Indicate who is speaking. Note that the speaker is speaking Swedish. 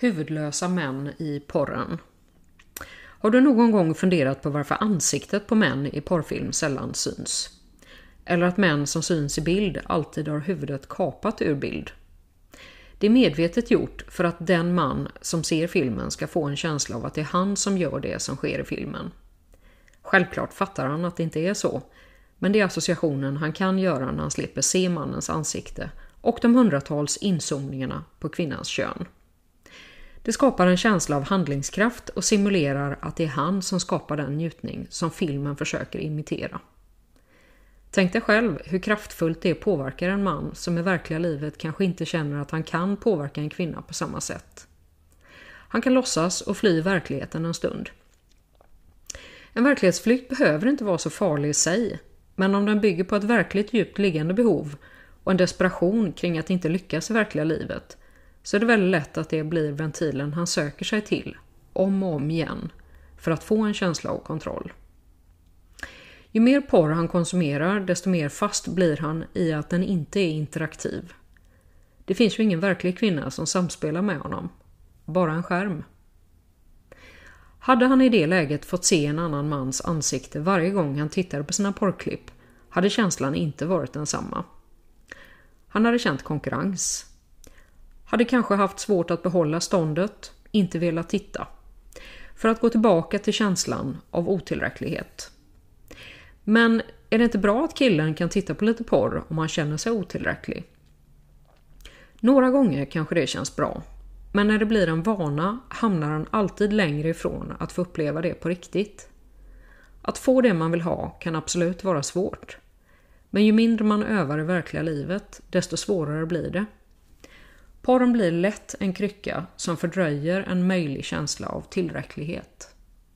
Speaker 1: Huvudlösa män i porren. Har du någon gång funderat på varför ansiktet på män i porrfilm sällan syns? Eller att män som syns i bild alltid har huvudet kapat ur bild? Det är medvetet gjort för att den man som ser filmen ska få en känsla av att det är han som gör det som sker i filmen. Självklart fattar han att det inte är så, men det är associationen han kan göra när han slipper se mannens ansikte och de hundratals inzoomningarna på kvinnans kön. Det skapar en känsla av handlingskraft och simulerar att det är han som skapar den njutning som filmen försöker imitera. Tänk dig själv hur kraftfullt det påverkar en man som i verkliga livet kanske inte känner att han kan påverka en kvinna på samma sätt. Han kan låtsas och fly verkligheten en stund. En verklighetsflykt behöver inte vara så farlig i sig, men om den bygger på ett verkligt djupt liggande behov och en desperation kring att inte lyckas i verkliga livet så är det väldigt lätt att det blir ventilen han söker sig till, om och om igen, för att få en känsla av kontroll. Ju mer porr han konsumerar, desto mer fast blir han i att den inte är interaktiv. Det finns ju ingen verklig kvinna som samspelar med honom. Bara en skärm. Hade han i det läget fått se en annan mans ansikte varje gång han tittade på sina porrklipp hade känslan inte varit densamma. Han hade känt konkurrens. Hade kanske haft svårt att behålla ståndet, inte velat titta. För att gå tillbaka till känslan av otillräcklighet. Men är det inte bra att killen kan titta på lite porr om han känner sig otillräcklig? Några gånger kanske det känns bra. Men när det blir en vana hamnar han alltid längre ifrån att få uppleva det på riktigt. Att få det man vill ha kan absolut vara svårt. Men ju mindre man övar i verkliga livet, desto svårare blir det. Porren blir lätt en krycka som fördröjer en möjlig känsla av tillräcklighet.